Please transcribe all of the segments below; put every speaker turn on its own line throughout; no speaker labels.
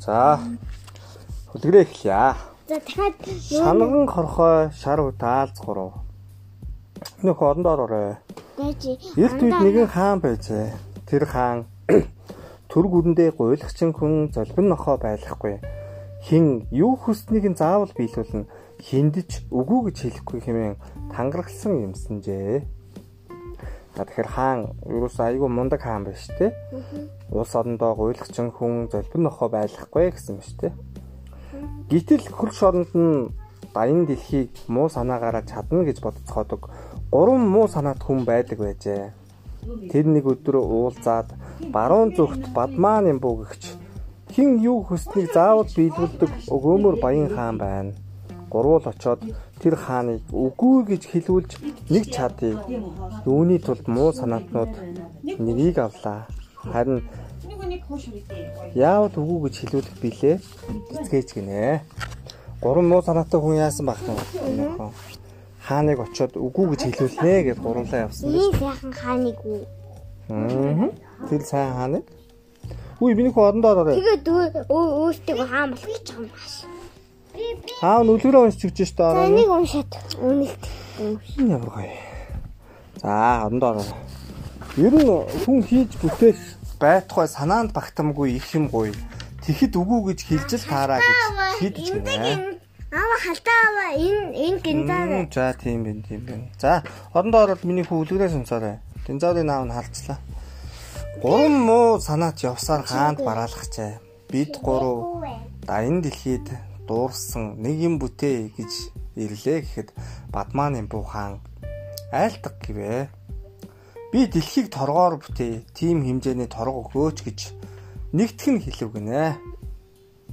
За. Хүлгэрээ эхлэе.
За дахиад
Шанган хорхой шар utaалц гурав. Нөх орондоор орой. Эрт үед нэгэн хаан байжээ. Тэр хаан төр гүрэндээ гуйлагчин хүн золбин нохоо байхгүй. Хин юу хүснэг нь заавал биелүүлнэ. Хиндэж үгүй гэж хэлэхгүй хэмээн тангарагсан юмсанжээ. Тэгэхээр хаан юус айгүй мундаг хаан байна шүү дээ. Улс орондоо гуйлагчин хүн золбин нохоо байхгүй гэсэн шүү дээ. Гэтэл хөрш оронд нь даян дэлхийг муу санаагаараа чадна гэж бодцоходог. Гурван муу санаат хүн байдаг байжээ. Тэр нэг өдөр уулзаад баруун зүгт бадмаан юм буугч хин юу хүснийг заавал биелүүлдэг өгөөмөр баян хаан байна. Гурвал очоод тэр хааныг үгүй гэж хэлүүлж нэг чадыг юуны тулд муу санаатнууд нэрийг авлаа. Харин яавал үгүй гэж хэлүүлэх билээ? Цэцгээж гинэ. Гурван муу санаатай хүн яасан байх вэ? Хааныг очоод үгүй гэж хэлүүлнэ гэд гурлаа явсан.
Ийм сайхан хааныг үү?
Тэр сайн хааныг? Үгүй миний хөө орондоо ороо.
Тэгээд өөртөө хаан болох гэж байгаа юм хааш.
Аа нүлгэрээ уншиж өгч штэ
За
ороо.
энийг уншаад үнэлт.
Ямар гоё. За орондоо ороо. Ер нь хүн хийж бүтээх байтугай санаанд багтамгүй их юм гоё. Тэгэхэд үгүй гэж хэлж л таараа гэж хийдэж байна.
Аава халтаава энэ энэ гинзаараа.
За тийм байна тийм байна. За орондоо ороод миний үлгэрээ сонсоорой. Динзаурын наав нь халцлаа. Гурван муу санаач явсаар хаанд бараалгачаа. Бид гурав даян дэлхийд дуурсан нэг юм бүтээ гэж ирлээ гэхэд Бадмаан Имбүү хаан айлтга гэвэ. Би дэлхийг торгоор бүтээ. Тим хэмжээний торго өгөөч гэж нэгтгэх нь хэлв гинэ.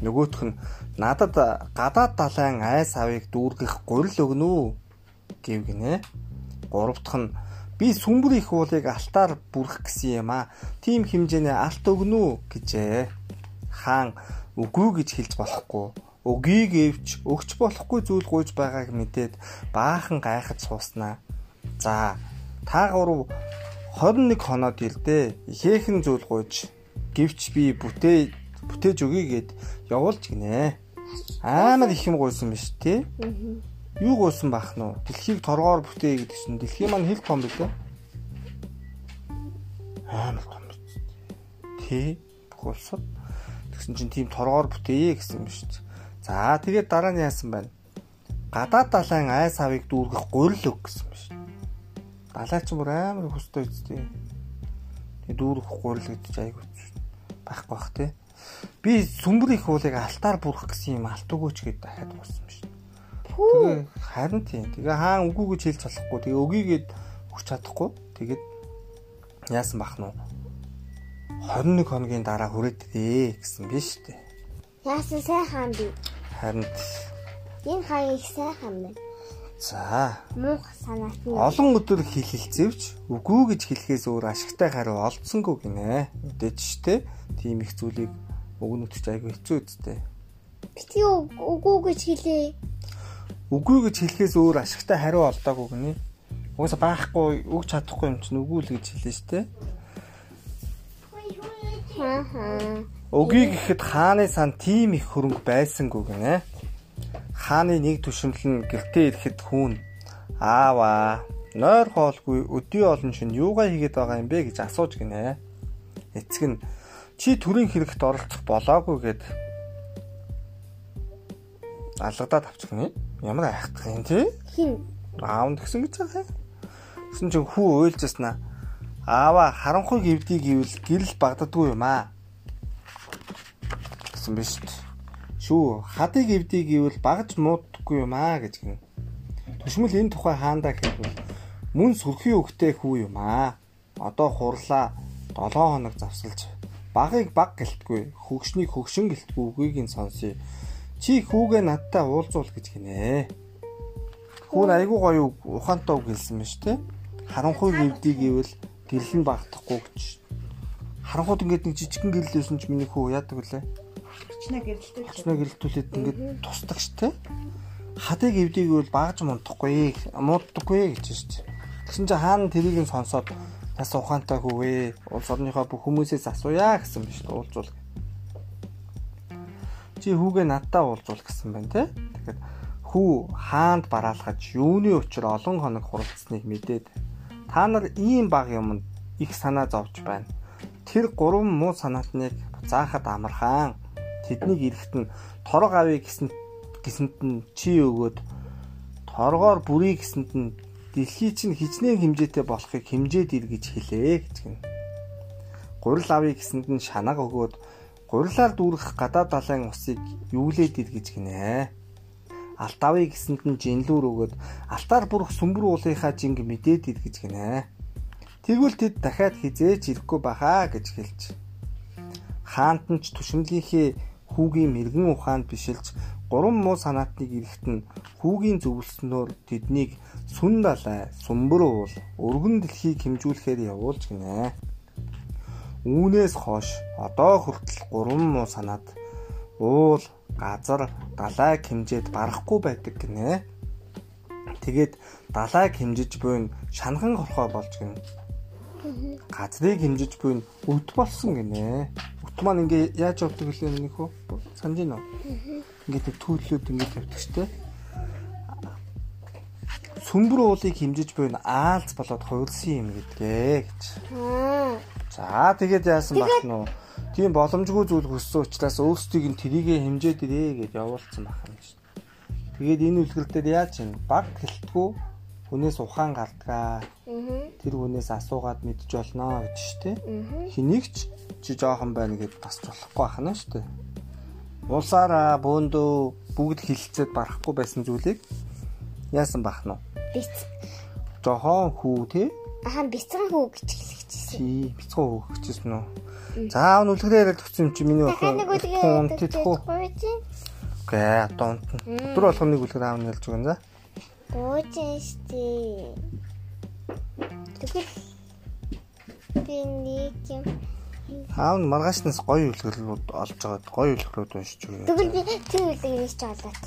Нөгөөх нь надад гадаад далайн айс авыг дүүргэх гурил өгнө гэв гинэ. Гурав дахь нь би сүмбэр их уулыг алтаар бүрэх гэсэн юм а. Тим хэмжээний алт өгнө гэжээ. Хаан үгүй гэж хэлж болохгүй. Өгийг эвч өгч болохгүй зүйл гуйж байгааг мэдээд баахан гайхаж сууснаа. За та гурав 21 хоноод ирдээ. Ихээхэн зүйл гуйж гівч би бүтээ бүтээж өгье гэд явуулж гинэ. Амар их юм гуйсан биш тий? Юу гуйсан бах нь? Дэлхийг торгоор бүтээ гэдэг чинь дэлхий маань хэл том билээ. Амар том биз. Тий? Бүх улсад тэгсэн чинь тийм торгоор бүтээе гэсэн юм шүү дээ. За тэгээд дараа нь яасан байна? Гадаад далайн айс авыг дүүргэх гурил өг гэсэн юм шүү. Далай ч бүр амар хөстэй үстэй. Тэгээд дүүргэх гурил гэдэг чинь айгүй байхгүй бах тий. Би сүмбэр их уулыг алтаар бүрэх гэсэн юм алт өгөөч гэдээ дахиад болсон юм шүү. Тэгээ харин тийм. Тэгээ хаан үгүй гэж хэлж болохгүй. Тэгээ өгийгээд өгч чадахгүй. Тэгээд яасан бах нь 21 хоногийн дараа хүрээдээ гэсэн биш үү?
Яасан сайхан би.
Харин
Энэ хаан их сайхан байна.
за
Мух санаат нь.
олон өдөр хилэлцэвч үгүй гэж хэлэхээс өөр ашигтай хариу олдсонгүй гинэ. Мэдээж штэ. Тийм их зүйлийг өгнөт ч айгүй хэцүү үсттэй.
Бити үгүй гэж хэлээ.
Үгүй гэж хэлэхээс өөр ашигтай хариу олдоогүй гинэ. Угаасаа байхгүй өгч чадахгүй юм чинь үгүй л гэж хэлнэ штэ.
Хаа хаа.
Өгийг гэхэд хааны сан тийм их хөрөнгө байсангүй гинэ. Хааны нэг түшимл нь гэртээ ирэхэд хүүн аава нойр хоолгүй өдий олон шин юугаа хийгээд байгаа юм бэ гэж асууж гинэ. Эцэг нь чи төрийн хэрэгт оролцох болоогүй гэд алгадаад авчих нь ямар айхдах юм те
Хин.
аав нь тэгсэн гэж байгаа юм. Тэгсэн чинь хүү уйлжсанаа аава харанхуй гівдий гэвэл гэрэл багддаггүй юм аа гэсэн биз дээ. Шүү хадыг эвдий гэвэл багж муудахгүй юм аа гэж гин. Төшмөл энэ тухай хаандаа хэлбэл мөн сүрхий өгтэй хүү юм аа. Одоо хурлаа 7 хоног завсалж багыг баг гэлтгүй хөгшнийг хөгшин гэлтгүй үгийг нь сонсъё. Чи хүүгээ надтай уулзуул гэж гинэ. Хүүн айгуу гоё ухаантай үг хэлсэн шүү дээ. Харанхуй эвдий гэвэл гэрэл нь багтахгүй гэж. Харанхууд ингээд нэг жижигхэн гэрэл байсан ч миний хүү яадаг вүлээ.
Чинаа гэрэлтэй.
Очноо гэрэлтүүлээд ингээд тусдаг штэ. Хадыг эвдийг бол багж мундахгүй, мууддаггүй гэж штэ. Тэгсэн чинь хаана тэрийг нь сонсоод бас ухаантай хөвөө улс орныхоо бүх хүмүүсээс асууя гэсэн биш уулзвал. чи хүүгээ надтай уулзуул гэсэн байна те. Тэгэхээр хүү хаанд бараалхаж юуны учир олон хоног хуралцсныг мэдээд та нар ийм баг юмд их санаа зовж байна. Тэр гурван муу санаатныг заахад амархан тэднийг эрэхт нь торог авъя гэсэн гэсэнд нь чи өгөөд торгоор бүрий гэсэнд нь дэлхий чинь хичнээн хэмжээтэй болохыг хэмжээд ир гэж хэлээ гэж гэнэ. Гурил авъя гэсэнд нь шанаг өгөөд гурилаар дүүрэх гадаад далайн усыг юулээд ир гэж гинэ. Алт авъя гэсэнд нь жинлүүр өгөөд алтаар бүрэх сүмбэр уулынхаа жинг мэдээд ир гэж гинэ. Тэгвэл тэд дахиад хизээч ирэхгүй бахаа гэж хэлж. Хаант нь ч түшимлийнхээ хүүгийн мэрэгэн ухаанд бишилж гурван муу санаатныг нь хүүгийн зөвлснөөр тэднийг сүн далай, сүмбэр уул, өргөн дэлхийг хэмжүүлэхээр явуулж гинэ. Үүнээс хойш одоо хүртэл гурван муу санаад уул, газар, далайг хэмжээд барахгүй байдаг гинэ. Тэгээд далайг хэмжиж буйн шанхан хорхоо болж гинэ. Газрыг хэмжиж буйн өд болсон гинэ. Маань ингээ яаж явдаг вэ нэг хөө? Санаж байна уу? ингээд төлөвлөд ингээд тавьдаг штэ. Сүмбэр уулыг хэмжиж буй нь аалц болоод хувирсан юм гэдгээ гэж. За тэгээд яасан бах нь уу? Тийм боломжгүй зүйл хүссэн учраас өөрсдийг нь трийгээ хэмжээд ирээ гэж явуулсан байх юм шүү. Тэгээд энэ үлгэр дээр яаж юм? Баг гэлтгүү хүнээс ухаан гардгаа. Тэр хүнээс асуугаад мэдж болно гэж штэ. Хэнийг ч чи жоохон байна гэд тасч болохгүй ахна штэ улсаараа бөөндөө бүгд хилцээд барахгүй байсан зүйлийг яасан бах нь?
Биц.
Жохон хүү тий?
Аха бяцхан хүү гэж хэлчихсэн.
Тий, бяцхан хүү гэжсэн үү? За он үлгэрээ яриад өгсөн юм чи миний охин.
Тэтгэв.
Окей, одоо унт. Өдөр болгоно нэг үлгэр аав нь ялж өгөн за.
Буучин штий. Тэгэл би нэг юм
Аав нь маргаашнаас гоё үлгэр олж байгаа гоё үлгэрүүд уншиж өгье.
Тэгвэл би тэр үлгэрийг ч олоод.